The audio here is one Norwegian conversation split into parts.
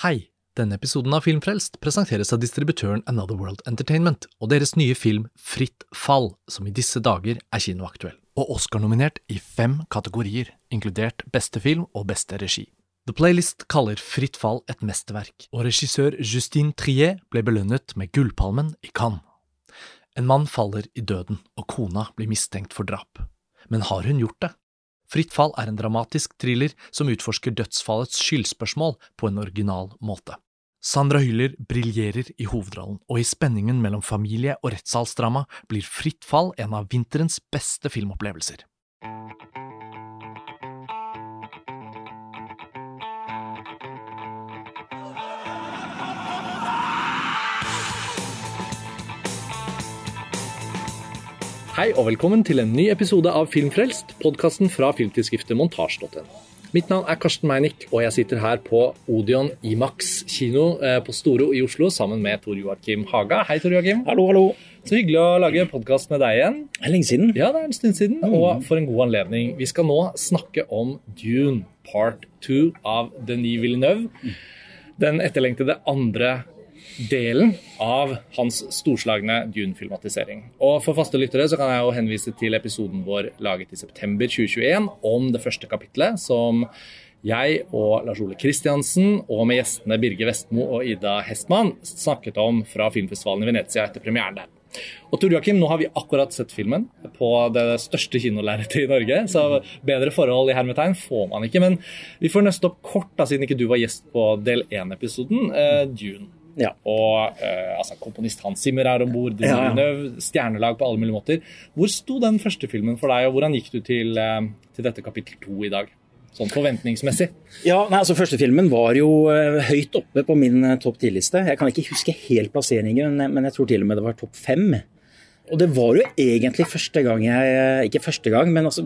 Hei! Denne episoden av Filmfrelst presenteres av distributøren Another World Entertainment og deres nye film Fritt fall, som i disse dager er kinoaktuell, og Oscar-nominert i fem kategorier, inkludert beste film og beste regi. The Playlist kaller Fritt fall et mesterverk, og regissør Justine Trier ble belønnet med Gullpalmen i Cannes. En mann faller i døden, og kona blir mistenkt for drap. Men har hun gjort det? Fritt fall er en dramatisk thriller som utforsker dødsfallets skyldspørsmål på en original måte. Sandra Hyller briljerer i hovedrollen, og i spenningen mellom familie- og rettssalsdrama blir Fritt fall en av vinterens beste filmopplevelser. Hei og velkommen til en ny episode av Filmfrelst, podkasten fra filmtidsskriftet montasj.no. Mitt navn er Karsten Meinick, og jeg sitter her på Odeon Imax kino eh, på Storo i Oslo sammen med Tor Joakim Haga. Hei, Tor Joakim. Hallo, hallo. Så hyggelig å lage podkast med deg igjen. Det er lenge siden. Ja, det er en stund siden, og for en god anledning. Vi skal nå snakke om Dune part two av Denis Villeneuve. Den etterlengtede andre delen av hans storslagne Dune-filmatisering. Og For faste lyttere så kan jeg jo henvise til episoden vår laget i september 2021 om det første kapitlet, som jeg og Lars Ole Kristiansen og med gjestene Birge Vestmo og Ida Hestmann snakket om fra filmfestivalen i Venezia etter premieren der. Og Tor Joakim, nå har vi akkurat sett filmen på det største kinolerretet i Norge, så bedre forhold i hermetegn får man ikke. Men vi får nøste opp kort, da, siden ikke du var gjest på del én-episoden, eh, Dune. Ja. Og eh, altså, komponist Hans Zimmer er om bord, Ja, stjernelag på alle mulige måter. Hvor sto den første filmen for deg, og hvordan gikk du til, eh, til dette kapittel to i dag? Sånn forventningsmessig. Ja, nei, altså Første filmen var jo eh, høyt oppe på min eh, topp 10-liste. Jeg kan ikke huske helt plasseringen, men, men jeg tror til og med det var topp fem. Og det var jo egentlig første gang jeg Ikke første gang, men altså,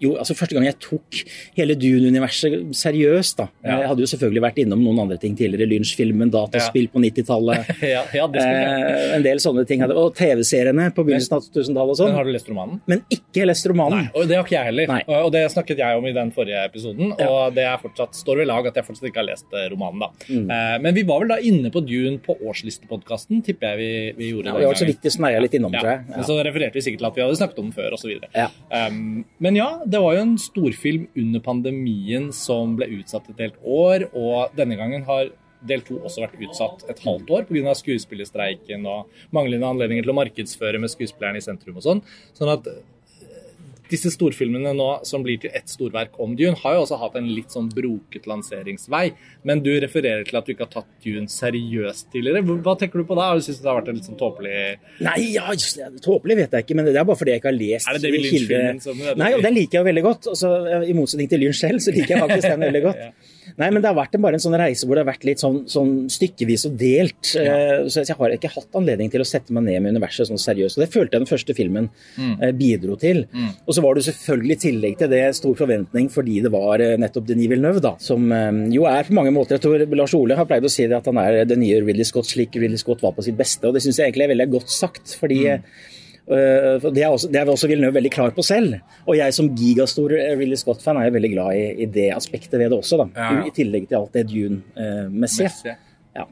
jo, altså første gang jeg tok hele Dune-universet seriøst. da. Ja. Jeg hadde jo selvfølgelig vært innom noen andre ting tidligere. Lynch-filmen, dataspill på 90-tallet. ja, ja, det eh, en del sånne ting. Og TV-seriene på begynnelsen av 2000-tallet og Men sånn. har du lest romanen? Men ikke lest romanen. Nei, Og det har ikke jeg heller. Nei. Og det snakket jeg om i den forrige episoden. Og det er fortsatt, står ved lag at jeg fortsatt ikke har lest eh, romanen. da. Mm. Eh, Men vi var vel da inne på Dune på årslistepodkasten, tipper jeg vi, vi gjorde Ja, vi var så vidt vi sneia litt innom, Ja. Jeg. Men Så refererte vi sikkert til at vi hadde snakket om den før osv. Ja. Um, men ja, det var jo en storfilm under pandemien som ble utsatt et helt år. Og denne gangen har del to også vært utsatt et halvt år pga. skuespillerstreiken og manglende anledninger til å markedsføre med skuespillerne i sentrum og sånn. Sånn at disse storfilmene nå som blir til ett storverk om Dune, har jo også hatt en litt sånn broket lanseringsvei. Men du refererer til at du ikke har tatt Dune seriøst tidligere. Hva tenker du på da? Syns du det har vært en litt sånn tåpelig Nei, ja, tåpelig vet jeg ikke, men det er bare fordi jeg ikke har lest Er det David kilde- Lynch-filmen som? Nei, og den liker jeg veldig godt. Altså, I motsetning til Lynch selv, så liker jeg faktisk den veldig godt. Ja. Nei, men det har vært en, bare en sånn reise hvor det har vært litt sånn, sånn stykkevis og delt. Eh, Så jeg har ikke hatt anledning til å sette meg ned med universet sånn seriøst. Og det følte jeg den første filmen Mm. eh, bidro til. Og så var det selvfølgelig i tillegg til det stor forventning fordi det var eh, nettopp Denis Villeneuve, da, som jo er på mange måter Jeg tror Lars Ole har pleid å si det at han er den nye Ridley Scott slik Ridley Scott var på sitt beste, og det syns jeg egentlig er veldig godt sagt. fordi for det, er også, det er også Villeneuve veldig klar på selv. Og jeg som gigastor uh, Ridley Scott-fan er jo veldig glad i, i det aspektet ved det også. da. Ja, ja. I tillegg til alt det Dune-messige. Ja.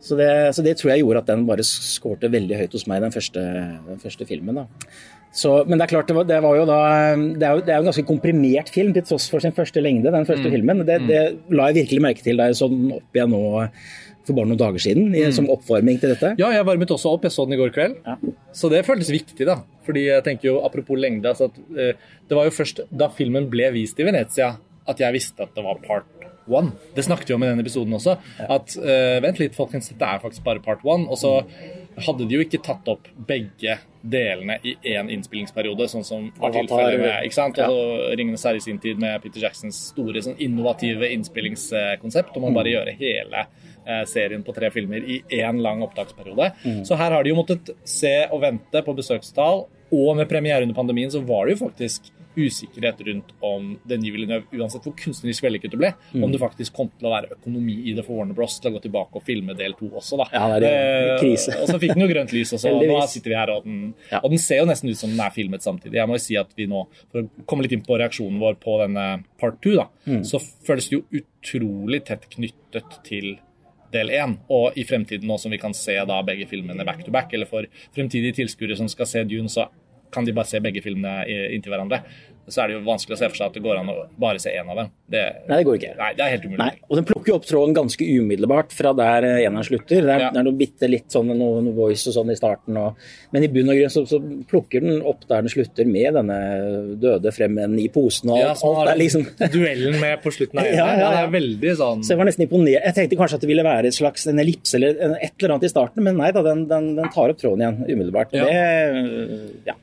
så, det, så det tror jeg gjorde at den bare skårte veldig høyt hos meg, den første, den første filmen. da. Så, men det er klart, det var, det var jo da det er jo, det er jo en ganske komprimert film til tross for sin første lengde, den Mm. første filmen. Det, det la jeg virkelig merke til da jeg så den opp igjen nå for bare noen dager siden, i, som oppvarming til dette. Mm. Ja, jeg varmet også opp. Jeg så den i går kveld. Ja. Så det føltes viktig, da. Fordi jeg tenker jo, apropos lengde, altså at, uh, det var jo først da filmen ble vist i Venezia at jeg visste at det var part one. Det snakket vi om i den episoden også. At uh, vent litt, folkens, dette er faktisk bare part one. Og så hadde de jo ikke tatt opp begge delene i én innspillingsperiode, sånn som var tilfellet med ikke sant? ja. Og 'Ringenes herre' i sin tid med Peter Jacksons store sånn innovative innspillingskonsept om man bare gjøre hele serien på tre filmer i én lang opptaksperiode. Så her har de jo måttet se og vente på besøkstall, og med premiere under pandemien så var det jo faktisk usikkerhet rundt om Denis Villeneuve, uansett hvor kunstnerisk vellykket det ble, mm. om det faktisk kom til å være økonomi i det for Warner Bros. til å gå tilbake og filme del to også. da. Ja, det er en krise. og så fikk den jo grønt lys, og så nå sitter vi her, og den, ja. og den, ser jo nesten ut som den er filmet samtidig. Jeg må jo si at vi nå, For å komme litt inn på reaksjonen vår på denne part two, da, mm. så føles det jo utrolig tett knyttet til del én. Og i fremtiden, nå som vi kan se da begge filmene back to back, eller for fremtidige tilskuere som skal se Dune, så kan de bare se begge filmene inntil hverandre så er det jo vanskelig å se for seg at det går an å bare se én av dem. Det, nei, det går ikke. Nei, det er helt umulig. Nei, og den plukker jo opp tråden ganske umiddelbart fra der eh, eneren slutter. Det er, ja. det er noe bitte litt sånn noe, noe, voice og sånn i starten, og, men i bunn og grunn så, så, plukker den opp der den slutter, med denne døde fremmen i posen og ja, alt. alt liksom. Duellen med på slutten av ja, ja, det er veldig sånn Så jeg var nesten imponert. Jeg tenkte kanskje at det ville være et slags en ellipse eller et eller annet i starten, men nei da, den, den, den tar opp tråden igjen umiddelbart. Det, ja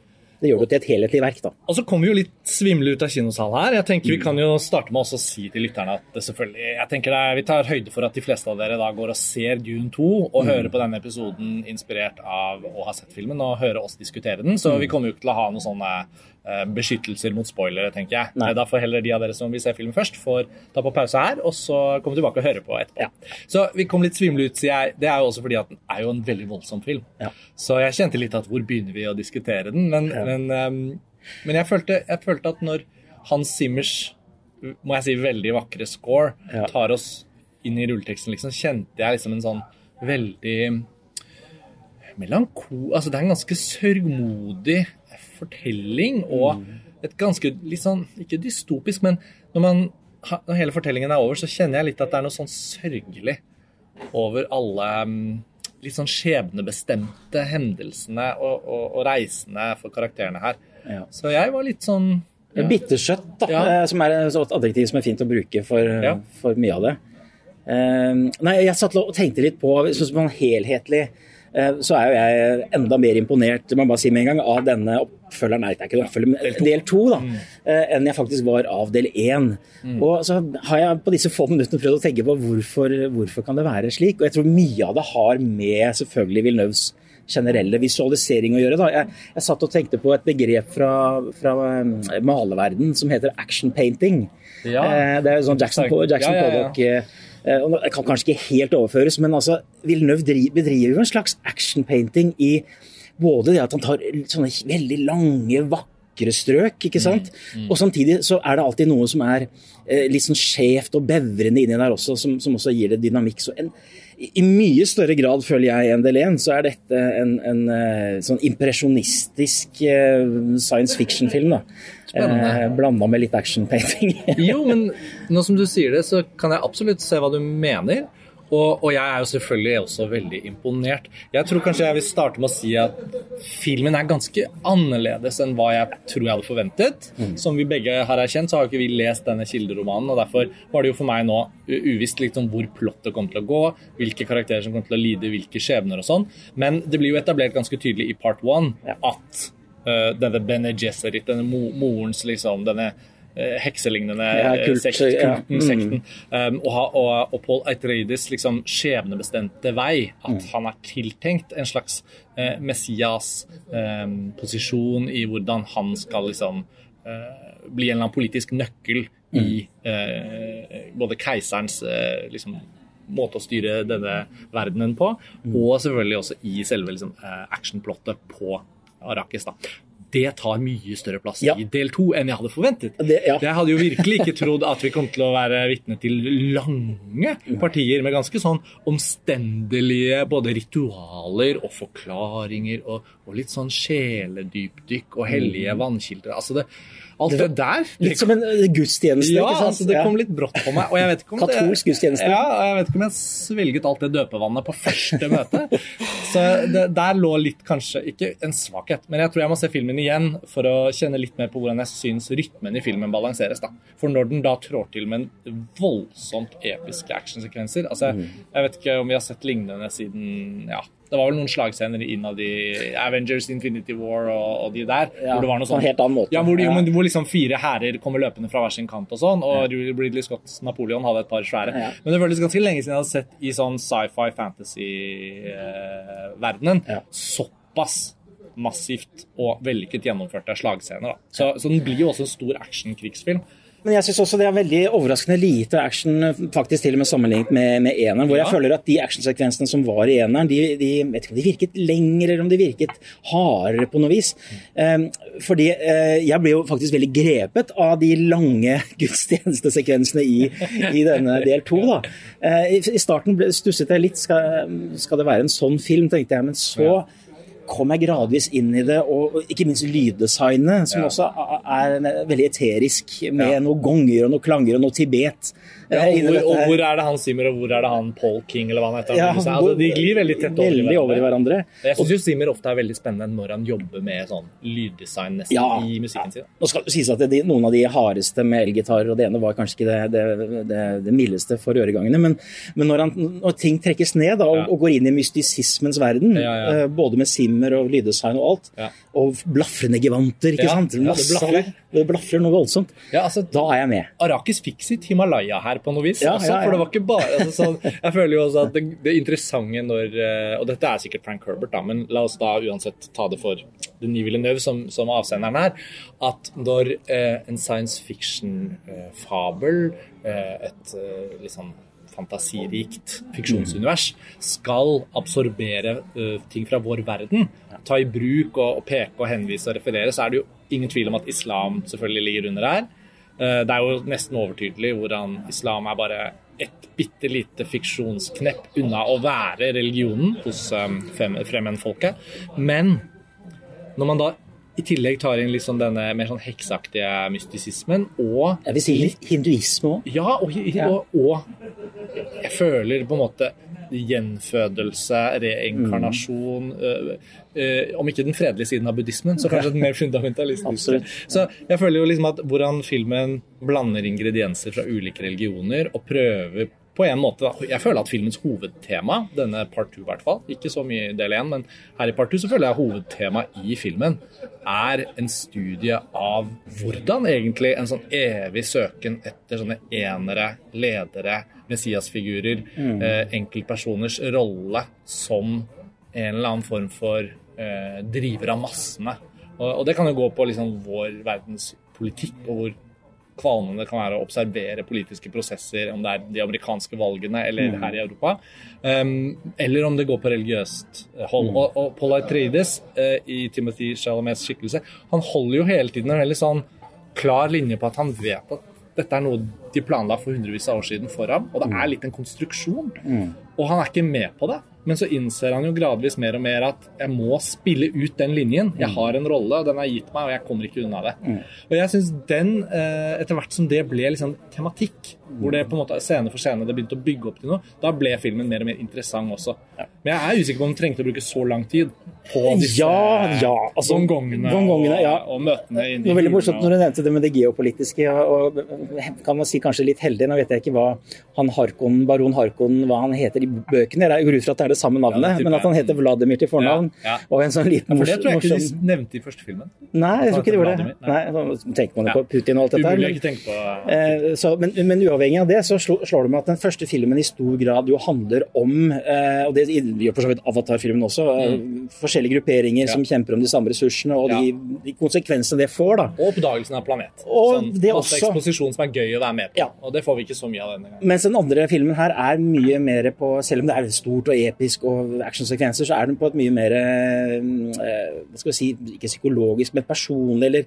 det gjør det til et helhetlig verk. da. Og så kommer vi jo litt svimle ut av kinosalen her. Jeg tenker Vi kan jo starte med å si til lytterne at det selvfølgelig, jeg tenker det er, vi tar høyde for at de fleste av dere da går og ser Dune 2 og mm. hører på denne episoden inspirert av å ha sett filmen og høre oss diskutere den. Så mm. vi kommer jo ikke til å ha noen sånne Eh, beskyttelser mot spoilere, tenker jeg. Nei. Da får heller de av dere som vil se filmen først, får ta på pause her, og så komme tilbake og høre på etterpå. Ja. Så vi kom litt svimle ut, sier jeg. Det er jo også fordi at den er jo en veldig voldsom film. Ja. Så jeg kjente litt at hvor begynner vi å diskutere den? Men, ja. men, um, men jeg, følte, jeg, følte, at når Hans Simmers, må jeg si, veldig vakre score tar oss inn i rulleteksten, liksom, kjente jeg liksom en sånn veldig melanko... Altså, det er en ganske sørgmodig fortelling og et ganske litt sånn Ikke dystopisk, men når, man, når hele fortellingen er over, så kjenner jeg litt at det er noe sånn sørgelig over alle mm, litt sånn skjebnebestemte hendelsene og, og, og reisene for karakterene her. Ja. Så jeg var litt sånn ja. Bittersøtt, da, ja. Eh, som er et adjektiv som er fint å bruke for, for mye av det. Uh, nei, jeg satt og tenkte litt på sånn helhetlig Eh, så er jo jeg enda mer imponert må bare si med en gang, av denne oppfølgeren, nei, det er ikke en oppfølger, men del to, da, mm. Eh, enn jeg faktisk var av del én. Mm. Og så har jeg på disse få minuttene prøvd å tenke på hvorfor, hvorfor kan det være slik. Og jeg tror mye av det har med selvfølgelig Villeneuves generelle visualisering å gjøre. Da. Jeg, jeg satt og tenkte på et begrep fra, fra eh, malerverden som heter action painting. Ja. Det er jo sånn Jackson, Jackson ja, ja, Pollock Eh, det kan kanskje ikke helt overføres, men altså, Villeneuve bedriver jo en slags actionpainting i både det at han tar sånne veldig lange, vakre strøk, ikke sant? Mm, mm. Og samtidig så er det alltid noe som er eh, litt sånn skjevt og bevrende inni der også, som, som, også gir det dynamikk. Så en, i mye større grad, føler jeg, enn del 1, så er dette en, en, en eh, sånn impresjonistisk science fiction-film. da. Eh, Blanda med litt action-painting. jo, men nå som du sier det, så kan jeg absolutt se hva du mener. Og, og, jeg er jo selvfølgelig også veldig imponert. Jeg tror kanskje jeg vil starte med å si at filmen er ganske annerledes enn hva jeg tror jeg hadde forventet. Mm. Som vi begge har erkjent, så har ikke vi lest denne kilderomanen. og Derfor var det jo for meg nå uvisst liksom hvor plottet kom til å gå, hvilke karakterer som kom til å lide hvilke skjebner og sånn. Men det blir jo etablert ganske tydelig i part one at uh, denne Bene Gesserit, denne mo morens liksom, denne hekselignende ja, kult, sekt, kulten, ja. sekten. Um, og, og, og, Paul Eitreides liksom skjebnebestemte vei, at mm. han er tiltenkt en slags uh, Messias-posisjon um, i hvordan han skal liksom bli en eller annen politisk nøkkel mm. i både keiserens liksom, måte å styre denne verdenen på, mm. og selvfølgelig også i selve liksom, actionplottet på Arrakis. da det tar mye større plass ja. i del to enn jeg hadde forventet. Det, ja. Jeg hadde jo virkelig ikke trodd at vi kom til å være vitne til lange partier med ganske sånn omstendelige både ritualer og forklaringer og, og litt sånn sjeledypdykk og hellige mm. vannkilder. Altså det, Alt det der det Litt som en eh, gudstjeneste? Ja, altså, det kom litt brått på meg. Og jeg vet ikke om Katolsk gudstjeneste? Ja, og jeg vet ikke om jeg svelget alt det døpevannet på første møte. Så det, der lå litt kanskje Ikke en svakhet, men jeg tror jeg må se filmen igjen for å kjenne litt mer på hvordan jeg syns rytmen i filmen balanseres. da. For når den da trår til med en voldsomt episke actionsekvenser altså, jeg, mm. jeg vet ikke om vi har sett lignende siden ja, det var vel noen slagscener innad i Avengers, Infinity War og, og de der. Ja, hvor det var noe sånn, helt annen måte. Ja, hvor, de, ja. hvor liksom fire hærer kommer løpende fra hver sin kant og sånn. Og ja. Ridley Scotts Napoleon hadde et par svære. Ja. Men det føltes ganske lenge siden jeg hadde sett i sånn sci-fi fantasy-verdenen. Eh, såpass massivt og vellykket gjennomførte slagscener. Da. Så, så den blir jo også en stor action-krigsfilm. Men jeg syns også det er veldig overraskende lite action, faktisk til og med sammenlignet med, med eneren. Hvor ja. jeg føler at de actionsekvensene som var i eneren, de, de, vet ikke om de virket lenger eller om de virket hardere på noe vis. Um, fordi uh, jeg ble jo faktisk veldig grepet av de lange gudstjenestesekvensene i, i denne del to. Da. Uh, i, I starten stusset jeg litt. Skal, skal, det være en sånn film, tenkte jeg. Men så ja kom jeg gradvis inn i det, og ikke minst lyddesignet, som ja. også er veldig eterisk, med ja. noen gonger og noen klanger og noe Tibet. Ja, hvor, og, hvor, er det han Simmer, og hvor er det han Paul King, eller hva han heter? Ja, altså, de glir veldig tett over, veldig over i hverandre. Jeg syns jo Simmer ofte er veldig spennende når han jobber med sånn lyddesign nesten ja, i musikken sin. Nå skal det sies at det, noen av de hardeste med elgitarer, og det ene var kanskje ikke det, det, det, det mildeste for øregangene, men, men når, han, når, ting trekkes ned da, og, og, går inn i mystisismens verden, uh, både med Simmer og lyddesign og alt, og blafrende gevanter, ikke sant? Masse, det blafrer. Det blafrer noe voldsomt. Altså, da er jeg med. Arrakis fikk sitt Himalaya her på noe vis. Ja, altså, ja, ja. For det var ikke bare altså, sånn, Jeg føler jo også at det, det interessante når eh, Og dette er sikkert Frank Herbert, da, men la oss da uansett ta det for Denis Villeneuve som, som avsenderen her. At når eh, en science fiction-fabel, eh, et eh, liksom fantasirikt fiksjonsunivers skal absorbere uh, ting fra vår verden, ta i bruk og, og, peke og henvise og referere, så er det jo ingen tvil om at islam selvfølgelig ligger under her. Eh, det er jo nesten overtydelig hvordan islam er bare et bitte lite fiksjonsknepp unna å være religionen hos um, fremmedfolket. Men når man da i tillegg tar inn liksom denne mer sånn heksaktige mystisismen og Jeg vil si litt hinduisme òg. Ja, og, og, og, jeg føler på en måte gjenfødelse, reinkarnasjon mm. øh, øh, Om ikke den fredelige siden av buddhismen, så kanskje den mer fundamentalistiske. Så jeg føler jo liksom at hvordan filmen blander ingredienser fra ulike religioner og prøver på en måte, Jeg føler at filmens hovedtema, denne part 2 i hvert fall, ikke så mye i del 1, men her i part 2 så føler jeg hovedtemaet i filmen er en studie av hvordan egentlig en sånn evig søken etter sånne enere, ledere, messiasfigurer, mm. eh, enkeltpersoners rolle som en eller annen form for eh, driver av massene. Og, og, det kan jo gå på liksom vår verdens politikk og hvor kvalmende det kan være å observere politiske prosesser, om det er de amerikanske valgene eller mm. her i Europa. Um, eller om det går på religiøst hold. Mm. Og, og Paul Atreides eh, i Timothy Chalamets skikkelse, han holder jo hele tiden en veldig sånn klar linje på at han vet at dette er noe de planla for hundrevis av år siden for ham, og det er litt en konstruksjon. Mm. Og han er ikke med på det. Men så innser han jo gradvis mer og mer at jeg må spille ut den linjen. Jeg mm. har en rolle, og den er gitt meg, og jeg kommer ikke unna det. Mm. Og jeg syns den, eh, etter hvert som det ble liksom tematikk, hvor det på en måte scene for scene det begynte å bygge opp til noe, da ble filmen mer og mer interessant også. Men jeg er usikker på om den trengte å bruke så lang tid på disse ja, ja, altså, gongongene, og, ja. og, møtene Det var veldig morsomt når du nevnte det med det geopolitiske, og, kan man si kanskje litt heldig, nå vet jeg ikke hva han Harkon, baron Harkon hva han heter i bøkene, jeg går ut fra at det er det samme navnet, men at han heter Vladimir til fornavn. Og en sånn liten morsom... For det tror jeg ikke de nevnte i første filmen. Nei, jeg tror ikke de gjorde det. Nei, Nei tenker man jo på Putin og alt dette her. Men, eh, så, men, men, uavhengig av det, så slår det meg at den første filmen i stor grad jo handler om, eh, og det gjør for så vidt Avatar-filmen også, eh, mm. forskjellige grupperinger ja. som kjemper om de samme ressursene, og de, de, konsekvensene det får. da. Og oppdagelsen av planet. Og sånn, det også. eksposisjon som er gøy å være med på. Ja. Og det får vi ikke så mye av denne gangen. Mens den andre filmen her er mye mer på, selv om det er stort og episk og actionsekvenser, så er den på et mye mer eh, hva skal vi si, ikke psykologisk, men personlig, eller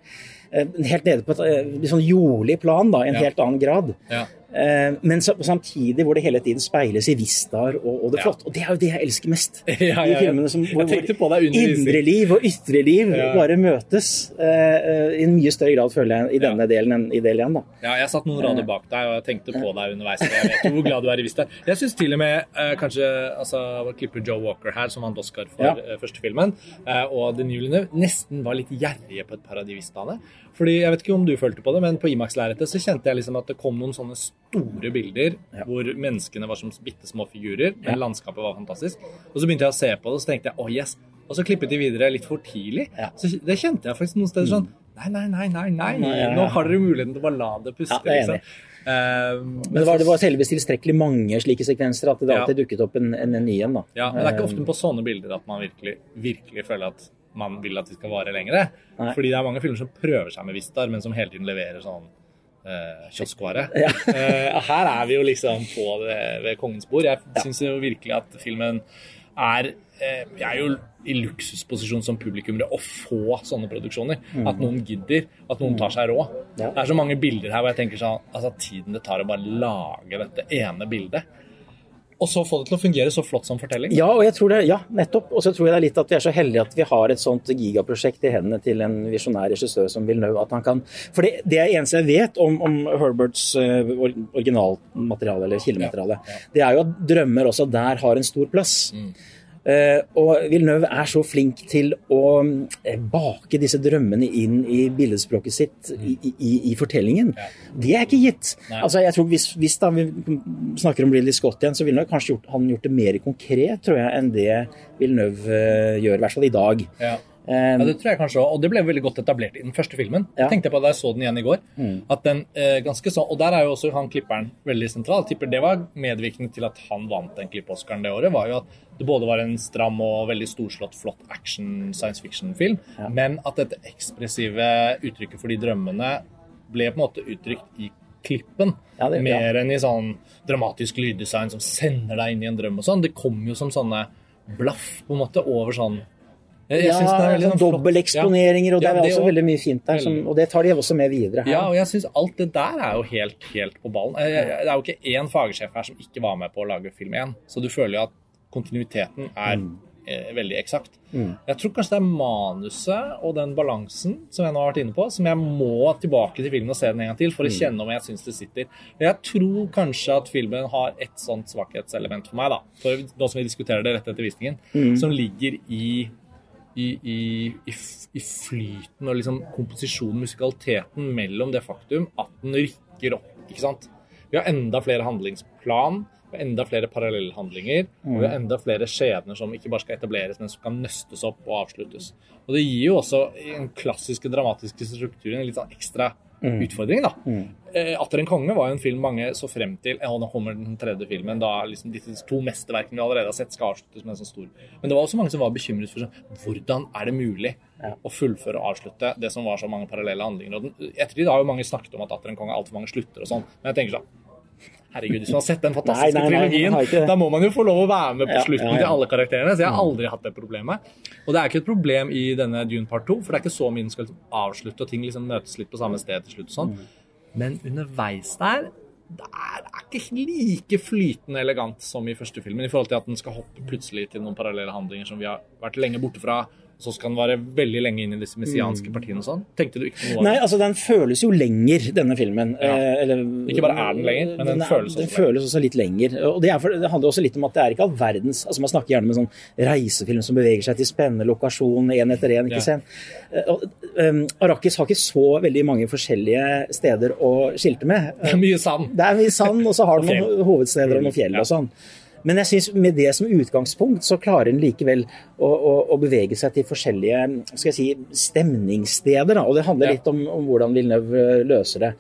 helt nede på et sånn jordlig plan, da, en ja. helt annen grad. Ja. Eh, men samtidig hvor det hele tiden speiles i vistaer og, og, det flott. Og det er jo det jeg elsker mest ja, i filmene. Som, hvor, hvor indreliv og ytreliv bare møtes uh, i en mye større grad, føler jeg, i denne delen enn i del én. Ja, jeg satt noen rader bak deg og jeg tenkte på deg underveis. Jeg vet hvor glad du er i vistaer. Jeg syns til og med uh, kanskje altså, klipper Joe Walker her, som vant Oscar for uh, første filmen, og The New Villeneuve nesten var litt gjerrige på et par av de vistaene. Fordi, jeg vet ikke om du følte på det, men på Imax-lerretet så kjente jeg liksom at det kom noen sånne store bilder ja. hvor menneskene var som bitte små figurer, men ja. landskapet var fantastisk. Og så begynte jeg å se på det, og så tenkte jeg oh yes. Og så klippet de videre litt for tidlig. Ja. Så det kjente jeg faktisk noen steder sånn Nei, nei, nei, nei, nei. nå har dere muligheten til å bare la det puste. liksom. Uh, men det var, det var selvvis tilstrekkelig mange slike sekvenser at det alltid dukket opp en, en, en ny en. da. Ja, men det er ikke ofte på sånne bilder at man virkelig, virkelig føler at man vil at de skal vare lenger. Nei. Fordi det er mange filmer som prøver seg med Vistar, men som hele tiden leverer sånn eh, kioskvare. Ja. Eh, her er vi jo liksom på det ved kongens bord. Jeg syns jo virkelig at filmen er eh, Jeg er jo i luksusposisjon som publikummere å få sånne produksjoner. At noen gidder, at noen tar seg råd. Mm. Ja. Det er så mange bilder her hvor jeg tenker sånn Altså, tiden det tar å bare lage dette ene bildet. Og så få det til å fungere så flott som fortelling. Ja, og jeg tror det, ja, nettopp. Og så tror jeg det er litt at vi er så heldige at vi har et sånt gigaprosjekt i hendene til en visjonær regissør som Villeneuve. At han kan For det, det er eneste jeg vet om, om Herberts eh, originalmateriale, eller kildemateriale, det er jo at drømmer også der har en stor plass. Eh, og Villeneuve er så flink til å eh, bake disse drømmene inn i billedspråket sitt i, i, i fortellingen. Det er ikke gitt. Nei. Altså, jeg tror Hvis, hvis da vi snakker om Ridley Scott igjen, så ville nok kanskje gjort, han gjort det mer konkret tror jeg, enn det Villeneuve eh, gjør, i hvert fall i dag. Ja. Ja, det tror jeg kanskje også, og det ble veldig godt etablert i den første filmen. Ja. Tenkte jeg på da jeg så den igjen i går. at den eh, ganske sånn, Og der er jo også han klipperen veldig sentral. Tipper Det var medvirkende til at han vant den klipp-Oscaren det året. var jo at det både var en stram og veldig storslått, flott action science fiction-film, men at dette ekspressive uttrykket for de drømmene ble på en måte uttrykt i klippen. Ja, det- ja. mer enn i sånn dramatisk lyddesign som sender deg inn i en drøm og sånn. Det kom jo som sånne blaff på en måte over sånn jeg, jeg ja, det er sånn sånn. Dobbeleksponeringer, og Ja, det er også og, veldig mye fint der. Som, og det tar de også med videre her. Ja, og jeg syns alt det der er jo helt, helt på ballen. Det er jo ikke én fagsjef her som ikke var med på å lage film igjen. Så du føler jo at kontinuiteten er Mm. eh, veldig eksakt. Jeg tror kanskje det er manuset og den balansen som jeg nå har vært inne på, som jeg må tilbake til filmen og se den en gang til for å Mm. kjenne om jeg syns det sitter. Jeg tror kanskje at filmen har et sånt svakhetselement for meg, da. For nå som vi diskuterer det rett etter visningen, Mm. som ligger i i, i, i, flyten og liksom komposisjonen, musikaliteten, mellom det faktum at den rykker opp. ikke sant? Vi har enda flere handlingsplan, vi har enda flere parallellhandlinger, og vi har enda flere skjebner som ikke bare skal etableres, men som kan nøstes opp og avsluttes. Og Det gir jo også i den klassiske dramatiske strukturen en litt sånn ekstra utfordring. da. Eh, 'Atter en konge' var jo en film mange så frem til ja, nå kommer den tredje filmen, da liksom disse to mesterverkene vi allerede har sett, skal avsluttes med en sånn stor Men det var også mange som var bekymret for sånn, hvordan er det mulig å fullføre og avslutte det som var så mange parallelle handlinger. Og den, ettertid har jo mange snakket om at 'Atter en konge' altfor mange slutter og sånn, men jeg tenker sånn Herregud, hvis man har sett den fantastiske Nei, nei, nei, trilogien, da må man jo få lov å være med på Ja, slutten ja, ja. til alle karakterene. Så jeg har aldri hatt det problemet. Og det er ikke et problem i denne Dune part 2, for det er ikke så mye den skal liksom avslutte, og ting liksom møtes litt på samme sted til slutt og sånn. Men underveis der det er, ikke like flytende elegant som i første filmen, i forhold til at den skal hoppe plutselig til noen parallelle handlinger som vi har vært lenge borte fra, så skal den være veldig lenge inn i disse messianske partiene og sånn. Tenkte du ikke noe av Nei, altså den føles jo lenger, denne filmen. Ja. Eh, eller, Ikke bare er den lenger, men den er- føles også den lenger. føles også litt lenger. Og det, er for, det handler også litt om at det er ikke all verdens altså Man snakker gjerne med sånn reisefilm som beveger seg til spennende lokasjon én etter én. Ja. Eh, og, um, Arrakis har ikke så veldig mange forskjellige steder å skilte med. Det er mye sand. Det er mye sand, og så har den noen hovedsteder og noen fjell og sånn. Men jeg synes med det som utgangspunkt, så klarer den likevel å, å, å bevege seg til forskjellige skal jeg si, stemningssteder. Da. Og det handler litt om, om hvordan Villeneuve løser det.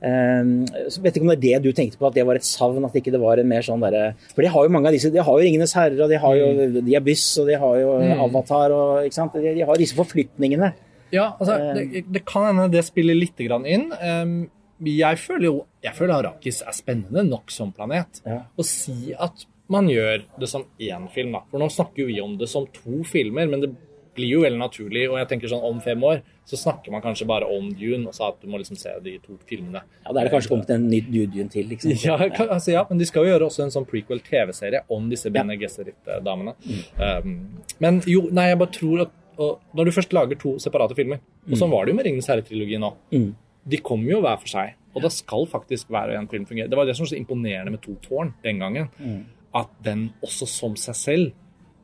Um, så vet ikke om det er det du tenkte på, at det var et savn? At ikke det var en mer sånn der, For de har jo mange av disse. De har jo 'Ringenes herre', og de har jo Mm. de og de har jo Avatar, og ikke sant. De, har disse forflytningene. Ja, altså, det, det kan hende det spiller litt grann inn. Jeg føler jo jeg føler Arrakis er spennende nok som planet. Ja. Å si at man gjør det som én film, da. For nå snakker jo vi om det som to filmer, men det blir jo veldig naturlig. Og jeg tenker sånn om fem år så snakker man kanskje bare om Dune, og så at du må liksom se de to filmene. Ja, Da er det kanskje kommet en ny Dune til. liksom. Ja, kan- altså, ja, men de skal jo gjøre også en sånn prequel-TV-serie om disse Bene Gesserit-damene. Um, men jo, nei, jeg bare tror at når du først lager to separate filmer, og sånn var det jo med Ringenes herre-trilogien nå, Mm. de kommer jo hver for seg, og da skal faktisk hver og en film fungere. Det var det som var så imponerende med To tårn den gangen, at den også som seg selv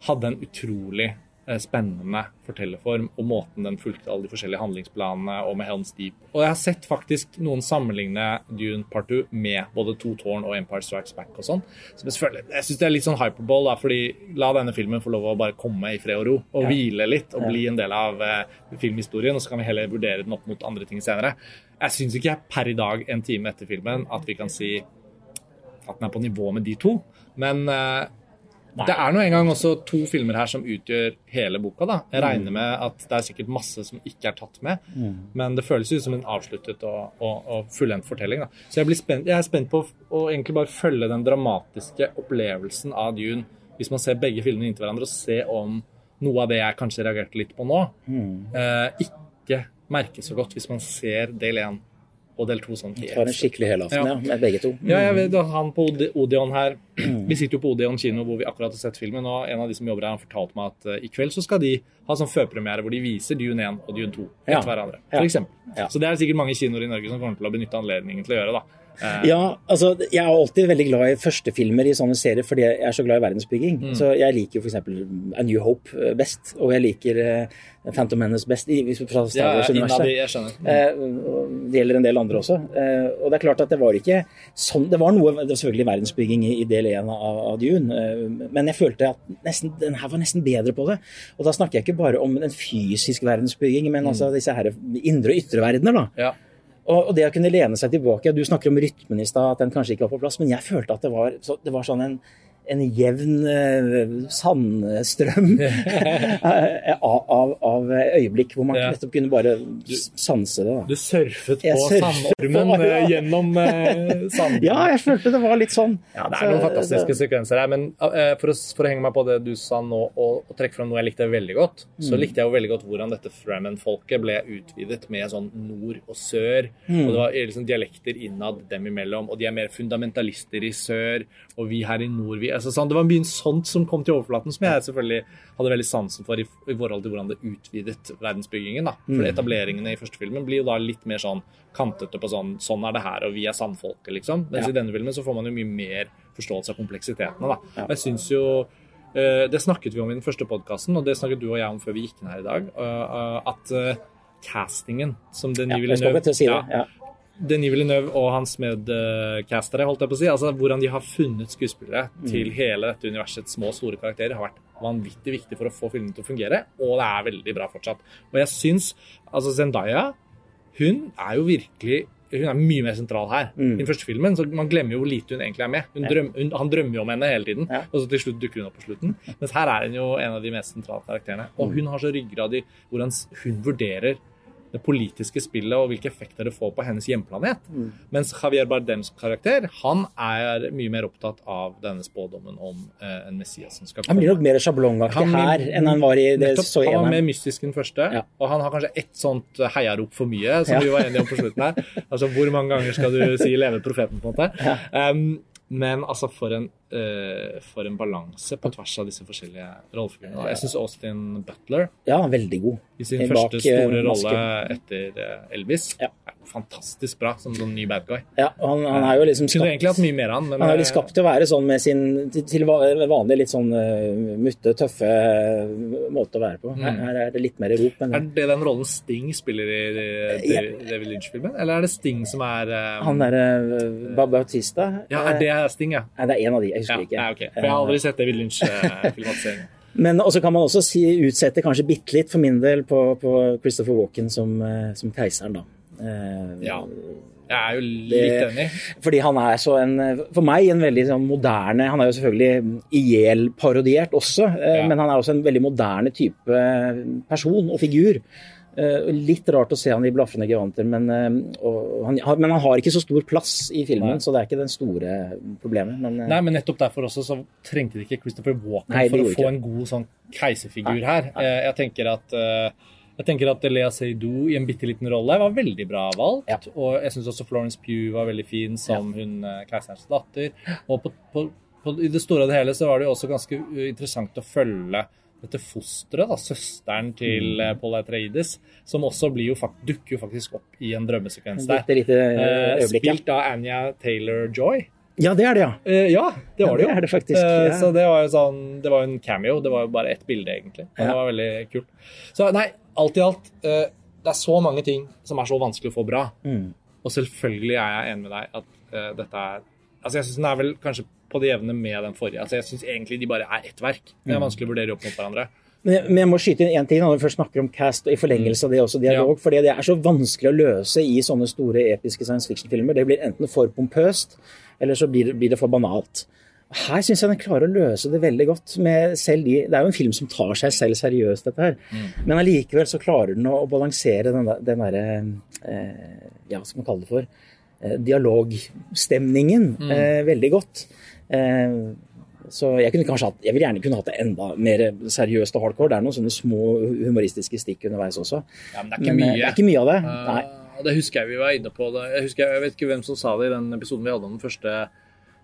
hadde en utrolig eh, spennende fortellerform, og måten den fulgte alle de forskjellige handlingsplanene og med Helms Deep. Og jeg har sett faktisk noen sammenligne Dune Part 2 med både To tårn og Empire Strikes Back og sånn. Så jeg syns det er litt sånn hyperball, da, fordi la denne filmen få lov å bare komme i fred og ro, og Ja. hvile litt, og bli en del av eh, filmhistorien, og så kan vi heller vurdere den opp mot andre ting senere. Jeg syns ikke jeg per i dag, en time etter filmen, at vi kan si at den er på nivå med de to, men eh, Det er nå engang også to filmer her som utgjør hele boka. da. Jeg regner med at det er sikkert masse som ikke er tatt med, mm. men det føles ut som en avsluttet og, og, og fullendt fortelling. da. Så jeg, spent, jeg, er spent på å egentlig bare følge den dramatiske opplevelsen av Dune, hvis man ser begge filmene inntil hverandre, og se om noe av det jeg kanskje reagerte litt på nå, mm. eh, ikke merkes så godt hvis man ser del én og del to sånn helt. Tar en skikkelig helaften, ja. ja. Med begge to. Mm. Ja, jeg vet han på Odeon her Vi sitter jo på Odeon kino hvor vi akkurat har sett filmen, og en av de som jobber her, har fortalt meg at uh, i kveld så skal de ha sånn førpremiere hvor de viser Dune 1 og Dune 2 etter ja. hverandre. Eksempel. ja. Så det er sikkert mange kinoer i Norge som kommer til å benytte anledningen til å gjøre, da. Eh. Ja, altså jeg er alltid veldig glad i førstefilmer i sånne serier fordi jeg er så glad i verdensbygging. Mm. Så jeg liker f.eks. A New Hope eh, best, og jeg liker uh, Phantom Menace best fra Star Wars-universet. Ja, mm. uh, det gjelder en del andre også. Og det er klart at det var ikke sånn Det var noe det var selvfølgelig verdensbygging i, i del én av, av, Dune, men jeg følte at nesten, den her var nesten bedre på det. Og da snakker jeg ikke bare om den fysiske verdensbygging, men mm. altså disse her indre og ytre verdener. da. Ja. Og, det å kunne lene seg tilbake Du snakker om rytmen i stad, at den kanskje ikke var på plass, men jeg følte at det var, det var sånn en en jevn uh, sandstrøm av, av, øyeblikk hvor man ja. nettopp kunne bare sanse det. Da. Du surfet på sandormen uh, gjennom uh, sanden? Ja, jeg følte det var litt sånn. Ja, Det er noen fantastiske så, sekvenser her. Men for å, for, å, henge meg på det du sa nå, og, og trekke fram noe jeg likte veldig godt, mm. så likte jeg jo veldig godt hvordan dette Fremen-folket ble utvidet med sånn nord og sør. Mm. Og det var liksom dialekter innad dem imellom, og de er mer fundamentalister i sør, og vi her i nord vi Altså, sånn, det var mye sånt som kom til overflaten, som jeg selvfølgelig hadde veldig sansen for i, i forhold til hvordan det utvidet verdensbyggingen. da. For mm. etableringene i første filmen blir jo da litt mer sånn kantete på sånn Sånn er det her, og vi er sandfolket, liksom. Mens ja. i denne filmen så får man jo mye mer forståelse av kompleksitetene, da. Og jeg synes jo uh, Det snakket vi om i den første podkasten, og det snakket du og jeg om før vi gikk inn her i dag, uh, at castingen som den ja, Villeneuve si ja. Denis Villeneuve og hans medcastere, holdt jeg på å si, altså hvordan de har funnet skuespillere mm. til hele dette universets små og store karakterer, har vært vanvittig viktig for å få filmen til å fungere, og det er veldig bra fortsatt. Og jeg syns altså Zendaya, hun er jo virkelig hun er mye mer sentral her. Mm. I den første filmen så Man glemmer jo hvor lite hun egentlig er med. Hun drøm, hun, han drømmer jo om henne hele tiden, ja. og så til slutt dukker hun opp på slutten. Mens her er hun jo en av de mest sentrale karakterene. Og mm. hun har så ryggrad i hvordan hun vurderer det politiske spillet og hvilke effekter det får på hennes hjemplanet. Mm. Mens Javier Bardems karakter han er mye mer opptatt av denne spådommen om eh, en Messias som skal komme. Han blir nok mer sjablongaktig her enn han var i det så Han var mer mystisk enn første, ja. og han har kanskje ett sånt heiarop for mye, som ja. vi var enige om på slutten her. Altså hvor mange ganger skal du si 'leve profeten', på en måte. Ja. Um, men altså, for en, uh, for en balanse på tvers av disse forskjellige rollefigurene. Jeg syns Austin Butler Ja, veldig god. I sin første store eh, rolle etter uh, Elvis. Ja. Fantastisk bra som sånn ny bad guy. Ja, han, han er jo liksom skapt, egentlig hatt mye mer han, men, han er jo skapt til å være sånn med sin til, vanlig litt sånn uh, mutte, tøffe måte å være på. Her, mm. her er det litt mer rop. Men, er det den rollen Sting spiller i, David Lynch-filmen, eller er det Sting som er um... Han derre uh, Bautista? Ja, er det Sting, ja. Nei, det er en av de. Jeg husker ja, ikke. Nei, okay. For jeg har aldri sett David Lynch-filmatiseringen. Men også kan man også si, utsette kanskje bitte litt for min del på, på Christopher Walken som, eh, som keiseren, da. Eh, ja. Jeg er jo litt enig. Fordi han er så en, for meg en veldig sånn moderne Han er jo selvfølgelig IL-parodiert også, eh, ja. men han er også en veldig moderne type person og figur. Litt rart å se han i blafrende gevanter, men, han, men, han, har ikke så stor plass i filmen, Nei. så det er ikke den store problemet. Men, Nei, men nettopp derfor også så trengte de ikke Christopher Walken Nei, for å få ikke. en god sånn keiserfigur her. Jeg tenker at jeg tenker at Lea Seydoux i en bitte liten rolle var veldig bra valgt. Ja. Og jeg syns også Florence Pugh var veldig fin som ja. hun keiserens datter. Og på, på, på, i det store og det hele så var det jo også ganske interessant å følge dette fosteret, da, søsteren til mm. Eh, Paul Atreides, som også jo, dukker jo faktisk opp i en drømmesekvens der. Lite, eh, spilt av Anja Taylor-Joy. Ja, det er det, ja. Eh, ja, det var det jo. Ja, det, det faktisk, eh. Så det var jo sånn, det var en cameo. Det var jo bare ett bilde, egentlig. Men ja. det var veldig kult. Så nei, alt i alt, eh, det er så mange ting som er så vanskelig å få bra. Mm. Og selvfølgelig er jeg enig med deg at uh, dette er Altså, jeg syns den er vel kanskje på det jevne med den forrige. Altså, jeg syns egentlig de bare er ett verk. Det er mm. vanskelig å vurdere opp mot hverandre. Men jeg må skyte inn én ting når vi først snakker om cast, og i forlengelse av det også dialog. Ja. fordi det er så vanskelig å løse i sånne store episke science fiction-filmer. Det blir enten for pompøst, eller så blir det, blir det for banalt. Her syns jeg den klarer å løse det veldig godt. Med selv de, det er jo en film som tar seg selv seriøst, dette her. Mm. Men allikevel så klarer den å, balansere den, den derre eh, Ja, hva skal man kalle det for? Eh, dialogstemningen mm. eh, veldig godt. Eh, så jeg, kunne kanskje hatt, jeg vil gjerne kunne hatt det enda mer seriøst og hardcore. Det er noen sånne små humoristiske stikk underveis også. Ja, men det er ikke, men, mye. Det er ikke mye av det. Uh, Nei. Det husker jeg vi var inne på. Jeg, husker, jeg vet ikke hvem som sa det i den episoden vi hadde om den første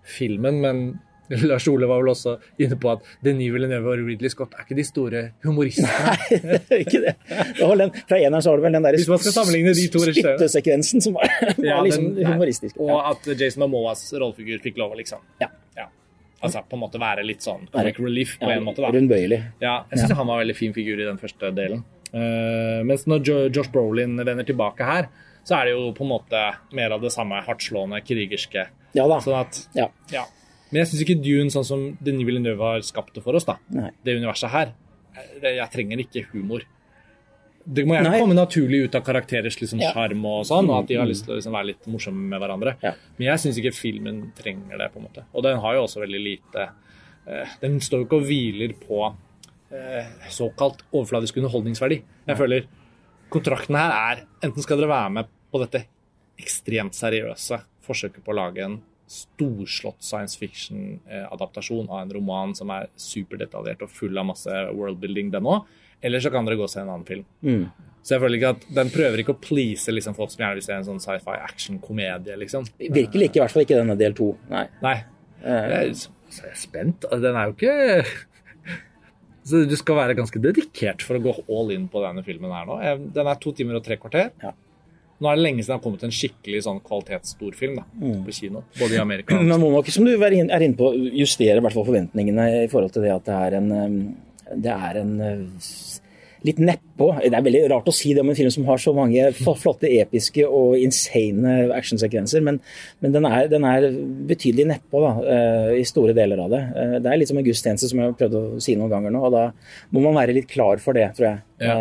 filmen, men Lars Ole var vel også inne på at Denis Villeneuve og Ridley Scott er ikke de store humoristene. Nei, det er ikke det. det den, fra eneren så var det vel den der de spyttesekvensen som var, var ja, liksom den, humoristisk. Og at Jason Mamoas rollefigur fikk lov å liksom ja. ja. Altså på en måte være litt sånn comic relief på en måte. da. Rundbøyelig. Ja, jeg syns han var en veldig fin figur i den første delen. Uh, mens når jo, Josh Brolin vender tilbake her, så er det jo på en måte mer av det samme hardtslående, krigerske. Ja da. Sånn at, ja. Ja. Men jeg syns ikke Dune, sånn som Denis Villeneuve har skapt det for oss, da, Nei. det universet her jeg, jeg trenger ikke humor. Det må gjerne Nei. komme naturlig ut av karakterers liksom, sjarm liksom, og sånn, og at de har lyst til å liksom, være litt morsomme med hverandre. Ja. Men jeg syns ikke filmen trenger det, på en måte. Og den har jo også veldig lite eh, Den står jo ikke og hviler på eh, såkalt overfladisk underholdningsverdi. Jeg føler kontrakten her er enten skal dere være med på dette ekstremt seriøse forsøket på å lage en storslått science fiction-adaptasjon av en roman som er superdetaljert og full av masse worldbuilding, den òg. Eller så kan dere gå og se en annen film. Mm. Så jeg føler ikke at Den prøver ikke å please liksom, folk som gjerne vil se en sånn sci-fi action-komedie. liksom. Virkelig ikke, i hvert fall ikke denne del to. Nei. Nei. Eh. Jeg, så er jeg spent. Altså, den er jo ikke Så Du skal være ganske dedikert for å gå all in på denne filmen her nå. Den er to timer og tre kvarter. Ja. Nå er det lenge siden det har kommet en skikkelig sånn kvalitetsstorfilm da, mm. på kino. Både i Amerika og Man må nok, som du er inne på, justere i hvert fall forventningene i forhold til det at det er en, det er en litt nedpå. Det er veldig rart å si det om en film som har så mange flotte, episke og insane actionsekvenser, men, men den, er, den, er, betydelig nedpå eh, i store deler av det. Eh, det er litt som en gudstjeneste, som jeg har prøvd å si noen ganger nå, og da må man være litt klar for det, tror jeg. Ja.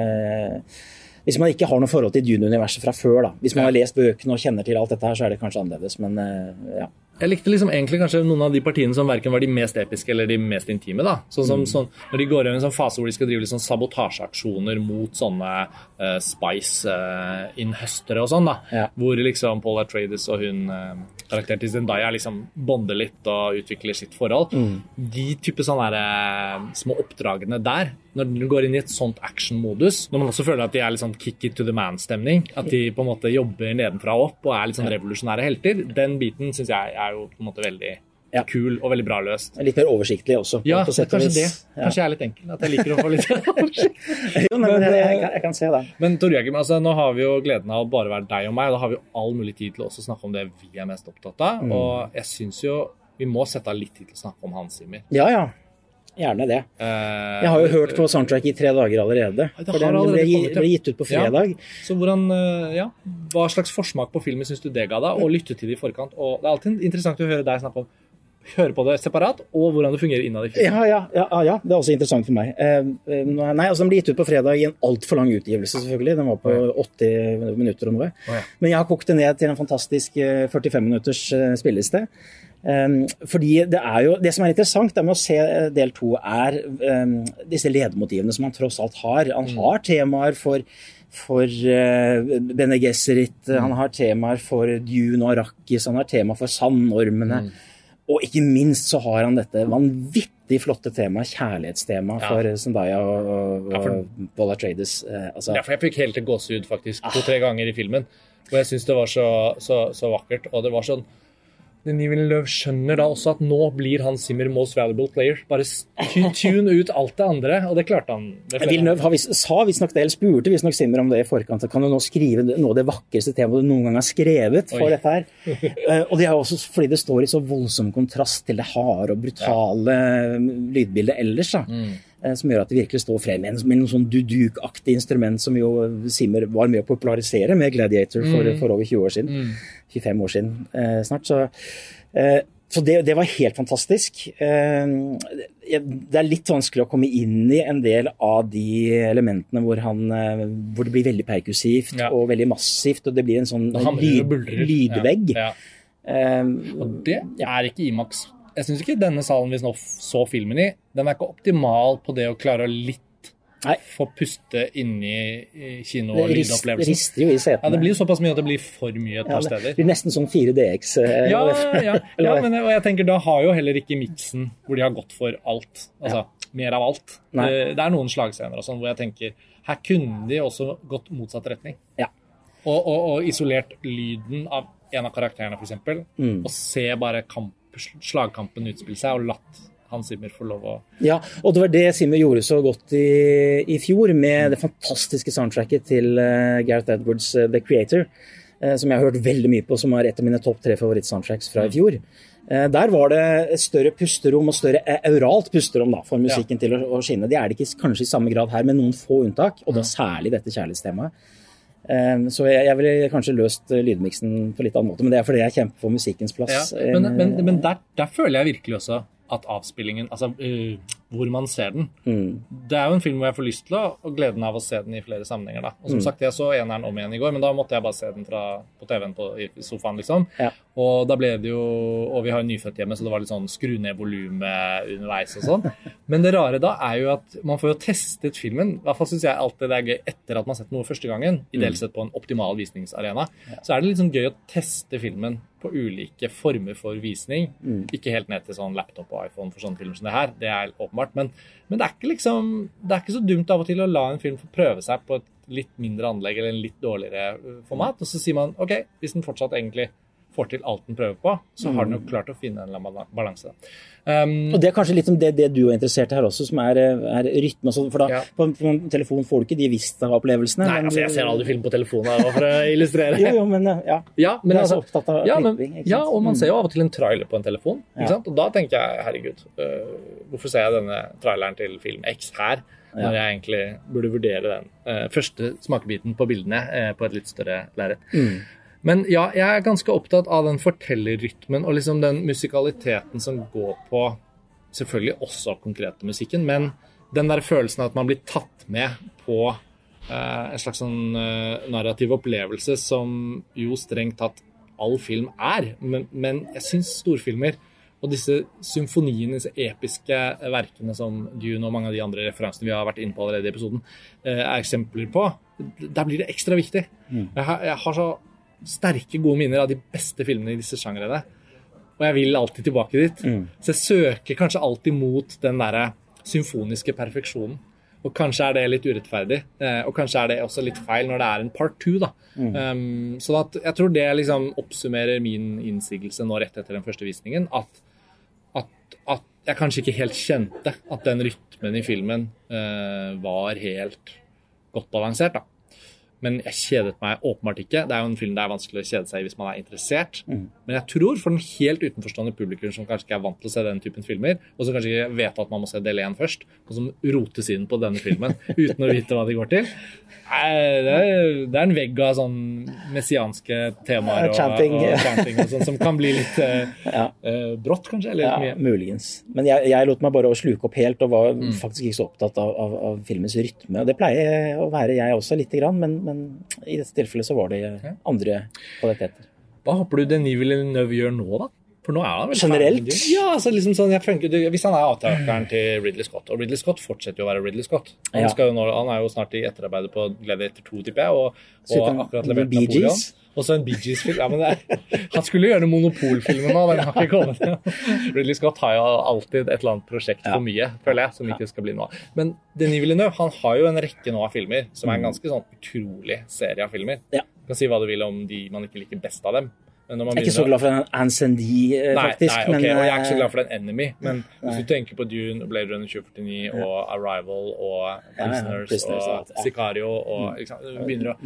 Eh, hvis man ikke har noe forhold til Dune-universet fra før, da. Hvis man har lest bøkene og kjenner til alt dette her, så er det kanskje annerledes, men eh, ja. Jeg likte liksom egentlig kanskje noen av de partiene som verken var de mest episke eller de mest intime. da. Sånn som mm. sånn, Når de går i en sånn fase hvor de skal drive liksom sabotasjeaksjoner mot sånne uh, Spice-innhøstere uh, og sånn. da. Ja. Hvor liksom Paula Trades og hun uh, karakteren til Zendaya liksom bonder litt og utvikler sitt forhold. Mm. De type sånne der, små oppdragene der, når du går inn i et sånt action-modus, når man også føler at de er litt sånn kick it to the man-stemning, at de på en måte jobber nedenfra og opp og er litt sånn revolusjonære helter, den biten syns jeg er jo på en måte veldig ja. kul og veldig bra løst. Litt mer oversiktlig også. Ja, kanskje det. Kanskje jeg er litt enkel. At jeg liker å få litt oversikt. jo, men, men jeg, jeg, jeg, kan se det. Men Tor Jørgen, altså, nå har vi jo gleden av å bare være deg og meg. og Da har vi jo all mulig tid til å snakke om det vi er mest opptatt av. Mm. Og jeg syns jo vi må sette av litt tid til å snakke om Hans Zimmer. Ja, ja. Gjerne det. Eh, jeg har jo hørt på soundtrack i tre dager allerede. for den ble, ble, gitt ut på fredag. Ja. Så hvordan, eh, ja, Hva slags forsmak på filmen syns du det ga deg, og lytte til det i forkant? Og Det er alltid interessant å høre deg snakke om høre på det separat, og hvordan det fungerer innad i filmen. Ja, ja, ja, ja, det er også interessant for meg. Eh, nei, altså Den ble gitt ut på fredag i en altfor lang utgivelse, selvfølgelig. Den var på 80 minutter og noe. Men jeg har kokt det ned til en fantastisk 45 eh, minutters spilleliste. Um, fordi Det er jo, det som er interessant med å se del to, er um, disse ledemotivene som han tross alt har. Han mm. har temaer for, for uh, Bene Gesserit, mm. han har temaer for Dune og Arrakis, han har temaer for sandormene. Mm. Og ikke minst så har han dette vanvittig flotte temaet, kjærlighetstemaet, ja. for Zendaya og, og, ja, for, Paula Trades. Eh, altså. Ja, for jeg fikk helt til gåsehud faktisk to-tre ganger i filmen. Og jeg syns det var så, så, så vakkert. Og det var sånn Denis Villeneuve skjønner da også at nå blir han Simmer most valuable player. Bare tune ut alt det andre, og det klarte han. Det Villeneuve vis, sa visstnok det, eller spurte visstnok Simmer om det i forkant. Kan du nå skrive noe av det vakreste temaet du noen gang har skrevet for Oi. dette her? uh, og det er også fordi det står i så voldsom kontrast til det harde og brutale ja. lydbildet ellers. da. Mm. Eh, som gjør at det virkelig står frem med en sånn duduk-aktig instrument som jo Simmer var med å popularisere med Gladiator for, mm. for over 20 år siden. Mm. 25 år siden eh, snart. Så, eh, så det, det, var helt fantastisk. Eh, det er litt vanskelig å komme inn i en del av de elementene hvor, han, eh, hvor det blir veldig perkussivt ja. og veldig massivt, og det blir en sånn lyd, lydvegg. Ja, ja. og det er ikke Imax jeg syns ikke denne salen vi nå så filmen i, den er ikke optimal på det å klare å litt Nei. få puste inni kino- og lydopplevelsen. Det rister jo i setene. Ja, det blir jo såpass mye at det blir for mye et Ja, steder. det blir nesten sånn 4DX. eh, Ja, ja, ja men og jeg tenker da har jo heller ikke miksen hvor de har gått for alt. Altså mer av alt. Nei. Det, det er noen slagscener og sånn hvor jeg tenker her kunne de også gått motsatt retning. Ja. Og, og, og isolert lyden av en av karakterene, f.eks. Mm. Og se bare kamp, slagkampen utspille seg, og latt Hans Zimmer få lov å Ja, og det var det Simmer gjorde så godt i, i fjor, med det fantastiske soundtracket til uh, Gareth Edwards' uh, The Creator, uh, som jeg har hørt veldig mye på, som var et av mine topp tre favorittsoundtracks fra i fjor. Eh, der var det et større pusterom og større auralt pusterom da, for musikken til å, å skinne. Det er det ikke kanskje i samme grad her, med noen få unntak, og da særlig dette kjærlighetstemaet. Eh, så jeg, jeg ville kanskje løst eh, lydmiksen på litt annen måte, men det er fordi jeg kjemper for musikkens plass. Ja, men, Eh, men, men der, der føler jeg virkelig også at avspillingen Altså uh, hvor man ser den. mm, Det er jo en film hvor jeg får lyst til å, og gleden av å se den i flere sammenhenger. da. Og som Mm. sagt, Jeg så eneren om igjen i går, men da måtte jeg bare se den fra, på TV-en på, i sofaen. liksom. Ja. Og da ble det jo, og vi har nyfødt hjemme, så det var litt sånn skru ned volumet underveis og sånn. Men det rare da er jo at man får jo testet filmen. I hvert fall syns jeg alltid det er gøy etter at man har sett noe første gangen. Ideelt sett på en optimal visningsarena. Så er det litt sånn gøy å teste filmen på ulike former for visning. Ikke helt ned til sånn laptop og iPhone for sånne filmer som det her. Det er åpenbart. Men, men det er ikke liksom Det er ikke så dumt av og til å la en film få prøve seg på et litt mindre anlegg eller en litt dårligere format. Og så sier man OK, hvis den fortsatt egentlig får til alt den prøver på, så har den jo klart å finne en balanse. Um, Og Det er kanskje litt som det, det du er interessert i her også, som er, er rytme. og sånn, For da, Ja. på, på telefon får du ikke de Vista-opplevelsene. Nei, men altså, jeg ser aldri film på telefonen for å illustrere. Jo, jo, men ja. Ja, men er så altså, opptatt av ja, men, klipping, ja, og man Mm. ser jo av og til en trailer på en telefon. Ja. Ikke sant? Og da tenker jeg herregud, uh, hvorfor ser jeg denne traileren til film X her? Ja. Når jeg egentlig burde vurdere den uh, første smakebiten på bildene uh, på et litt større lerret. Mm. Men ja, jeg er ganske opptatt av den fortellerrytmen og liksom den musikaliteten som går på selvfølgelig også konkrete musikken, men den der følelsen av at man blir tatt med på eh, en slags sånn eh, narrativ opplevelse som jo strengt tatt all film er. Men, men jeg syns storfilmer og disse symfoniene, disse episke verkene som Dune og mange av de andre referansene vi har vært inne på allerede i episoden, eh, er eksempler på, der blir det ekstra viktig. Jeg, har, jeg har så sterke, gode minner av de beste filmene i disse sjangrene. Og jeg vil alltid tilbake dit. Så jeg søker kanskje alltid mot den derre symfoniske perfeksjonen. Og kanskje er det litt urettferdig, eh, og kanskje er det også litt feil når det er en part two. da. Um, så at jeg tror det liksom oppsummerer min innsigelse nå rett etter den første visningen. At, at, at jeg kanskje ikke helt kjente at den rytmen i filmen uh, var helt godt avansert. da. Men jeg kjedet meg åpenbart ikke. Det er jo en film det er vanskelig å kjede seg i hvis man er interessert. Men jeg tror for den helt utenforstående publikum som kanskje ikke er vant til å se den typen filmer, og som kanskje ikke vet at man må se del 1 først, og som rotes inn på denne filmen uten å vite hva de går til, det er, det er en vegg av sånn messianske temaer og, Chanting. og, chanting og sånn, som kan bli litt eh, Ja. uh, brått, kanskje. Eller Ja, mye. muligens. Men jeg, jeg lot meg bare å sluke opp helt, og var Mm. faktisk ikke så opptatt av, av, av filmens rytme. Og det pleier å være jeg også, lite grann, men, men i dette tilfellet så var det andre kvaliteter. Hva håper du Denis Villeneuve gjør nå, da? For nå er han vel Generelt? ferdig. Ja, altså liksom sånn, jeg funker, Hvis han er avtakeren til Ridley Scott, og Ridley Scott fortsetter jo å være Ridley Scott Han, Ja. skal jo nå, han er jo snart i etterarbeidet på Gladiator 2, tipper jeg, og, og akkurat levert Napoleon. Og så en Bee Gees-film. Ja, men er, han skulle gjøre Monopol-filmen nå, den har ikke kommet. Ridley Scott har jo alltid et eller annet prosjekt for mye, føler jeg, som ikke skal bli noe av. Men Denis Villeneuve han har jo en rekke nå av filmer som er en ganske sånn utrolig serie av filmer. Mm. Du kan si hva du vil om de man ikke liker best av dem. Jeg er ikke så glad for den Ancendi, faktisk. Nei, nei okay, men, og jeg er ikke så eh, glad for den Enemy. Men hvis du tenker på Dune, Blade Runner 2049 og Arrival og ja, Prisoners, Prisoners og og ja. Sicario og sant? Begynner å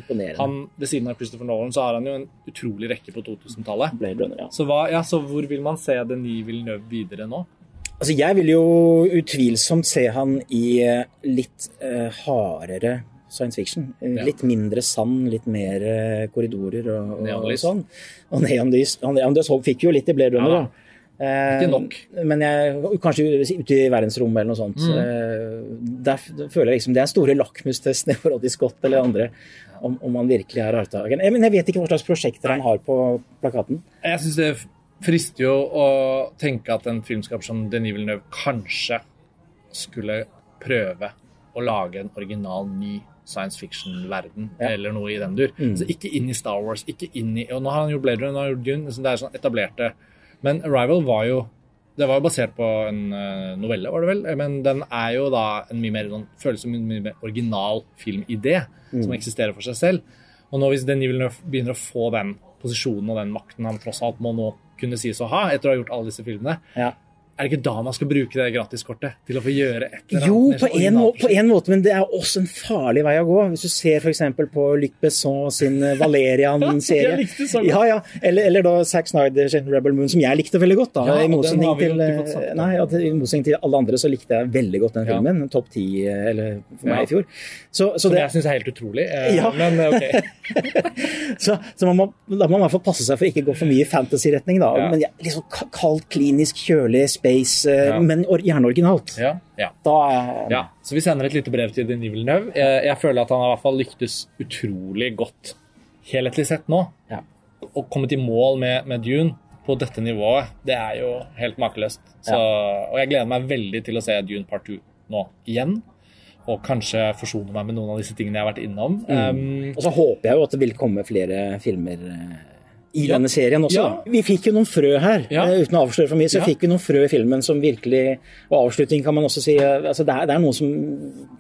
han, Ved siden av Christopher Nolan så har han jo en utrolig rekke på 2000-tallet. Blade Runner, ja. Så, hva, ja, så hvor vil man se Denis Villeneuve videre nå? Altså, jeg vil jo utvilsomt se han i eh, litt uh, hardere science fiction. Eh, Ja. Litt mindre sand, litt mer eh, korridorer og, og, og sånn. Og neonlys. Han- Neonlys Hope fikk jo litt i Blade Runner, Ja. da. Eh, Ikke nok. Men jeg, kanskje ute i verdensrommet eller noe sånt. Mm. Eh, der føler jeg liksom det er store lakmustestene i forhold til Scott eller andre. Om, om han virkelig er arvtakeren. Eh, Men jeg vet ikke hva slags prosjekter han har på plakaten. Jeg syns det frister jo å tenke at en filmskaper som Denis Villeneuve kanskje skulle prøve å lage en original ny science fiction-verden, Ja. eller noe i den dur. Så ikke inn i Star Wars, ikke inn i Og nå har han gjort Blade Runner, nå har han gjort Dune, så det er sånn etablerte. Men Arrival var jo det var jo basert på en eh, novelle, var det vel, men den er jo da en mye mer, sånn, føles som en mye mer original filmidé som eksisterer for seg selv. Og nå hvis Denis Villeneuve begynner å få den posisjonen og den makten han tross alt må nå kunne sies å ha etter å ha gjort alle disse filmene, Ja. Er det ikke da man skal bruke det gratiskortet til å få gjøre et eller annet? Jo, på en, må, på en måte, men det er også en farlig vei å gå. Hvis du ser f.eks. på Luc Besson sin eh, Valerian-serie. Ja, ja. Eller, eller da Zack Snyder sin Rebel Moon, som jeg likte veldig godt. da. Ja, I motsetning til, til alle andre så likte jeg veldig godt den Ja. filmen. Topp ti, eh, eller for meg Ja. i fjor. Så, så, Som det, jeg syns er helt utrolig. eh, Ja. Men eh, ok. så, så man må, da må man i hvert fall passe seg for ikke å gå for mye i fantasy-retning. da. Ja. Men ja, liksom kaldt, klinisk, kjølig, space, eh, Ja. men gjerne originalt. Ja, ja. Da Ja, så vi sender et lite brev til Denis Villeneuve. Jeg, jeg føler at han har i hvert fall lyktes utrolig godt helhetlig sett nå. Ja. Å komme til mål med, med Dune på dette nivået, det er jo helt makeløst. Så, Og jeg gleder meg veldig til å se Dune part 2 nå igjen. Og kanskje forsone meg med noen av disse tingene jeg har vært innom. Um, Og så håper jeg jo at det vil komme flere filmer eh, i Ja. denne serien også. Ja. Vi fikk jo noen frø her, Ja. eh, uten å avsløre for mye. Så Ja. fikk vi noen frø i filmen som virkelig Og avslutning kan man også si. eh, altså Det er, det er noe som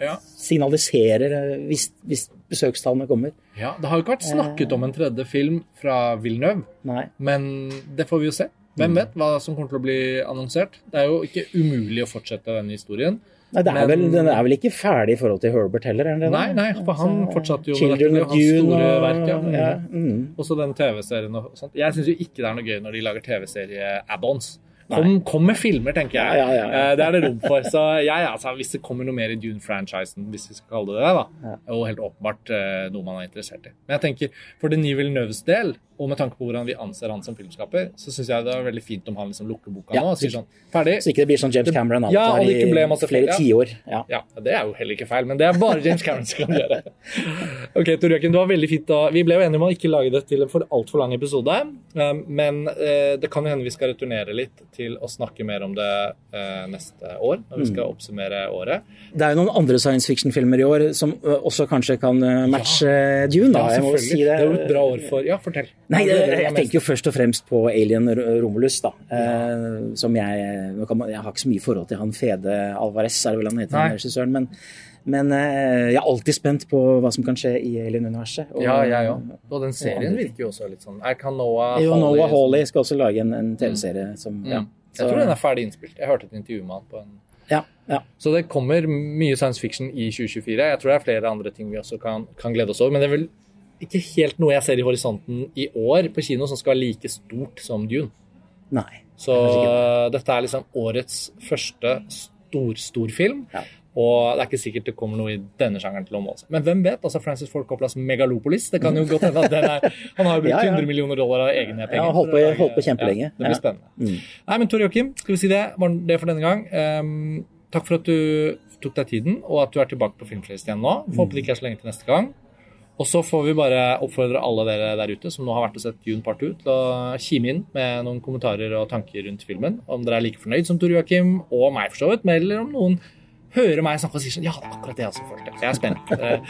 ja. signaliserer eh, hvis, hvis besøkstallene kommer. ja, Det har jo ikke vært snakket om en tredje film fra Villeneuve. Nei. Men det får vi jo se. Hvem vet hva som kommer til å bli annonsert? Det er jo ikke umulig å fortsette denne historien. Nei, det er vel, Den er vel ikke ferdig i forhold til Herbert heller? Er det? Nei, nei, for han fortsatte jo med dette, hans store og verk, ja. Mm. ja, mm. Også den TV-serien og sånt. Jeg syns jo ikke det er noe gøy når de lager TV-serie-add-ons. Kom, kom med filmer, tenker jeg. Ja, ja, ja. Eh, Det er det rom for. Så jeg, altså, hvis det kommer noe mer i Dune-franchisen, hvis vi skal kalle det det, da, jo helt åpenbart eh, noe man er interessert i. Men jeg tenker, for det nye Villeneuves del, og med tanke på hvordan vi anser han som filmskaper, så syns jeg det er veldig fint om han liksom lukker boka Ja, nå og sier sånn Ferdig. Så ikke det blir sånn James Cameron alt Ja, og det ikke ble masse flere ja. tiår. Ja. Ja, det er jo heller ikke feil, men det er bare James Cameron som kan gjøre. Ok, Tor Jørgen, det var veldig fint. da. Vi ble jo enige om å ikke lage det til en for altfor lang episode. um, Men eh, det kan jo hende vi skal returnere litt til å snakke mer om det eh, neste år, når vi skal oppsummere året. Det er jo noen andre science fiction-filmer i år som også kanskje kan matche Dune. da. Jeg må si det det. er jo et bra år for Ja, fortell. Nei, jeg, tenker jo først og fremst på Alien Romulus, da. Ja. som jeg Jeg har ikke så mye forhold til han Fede Alvarez, er det vel han heter, regissøren. Men, men eh, jeg er alltid spent på hva som kan skje i Alien-universet. Ja, jeg òg. Og den serien virker jo også litt sånn Er kan Noah Noah Hawley- Hawley skal også lage en, en TV-serie som ja. Mm. Jeg tror den er ferdig innspilt. Jeg hørte et intervju med han på en ja, ja. Så det kommer mye science fiction i 2024. Jeg tror det er flere andre ting vi også kan, kan glede oss over. Men det vel ikke helt noe jeg ser i horisonten i år på kino som skal være like stort som Dune. Nei. Så dette er liksom årets første stor-storfilm. Ja. Og det er ikke sikkert det kommer noe i denne sjangeren til å måle seg. Men hvem vet? altså Francis Ford Coppolas Megalopolis. Det kan jo godt hende at den er Han har brukt Ja, ja. 100 millioner dollar av egne penger. Ja, holdt på- holdt på kjempelenge. Ja, det blir spennende. Mm. Nei, men Tor Joakim, skal vi si det var det for denne gang. Um, takk for at du tok deg tiden, og at du er tilbake på Filmfrelst igjen nå. Håper håpe det ikke er så lenge til neste gang. Og så får vi bare oppfordre alle dere der ute som nå har vært og sett June Part 2, til å kime inn med noen kommentarer og tanker rundt filmen. Om dere er like fornøyd som Tor Joakim, og meg for så vidt, eller om noen hører meg snakke og sier sånn Ja, det er akkurat det jeg også følte. Jeg er spent. Eh,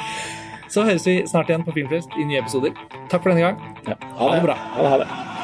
Så høres vi snart igjen på Filmfest i nye episoder. Takk for denne gang. Ja. Ha det bra. Ha det, ha det.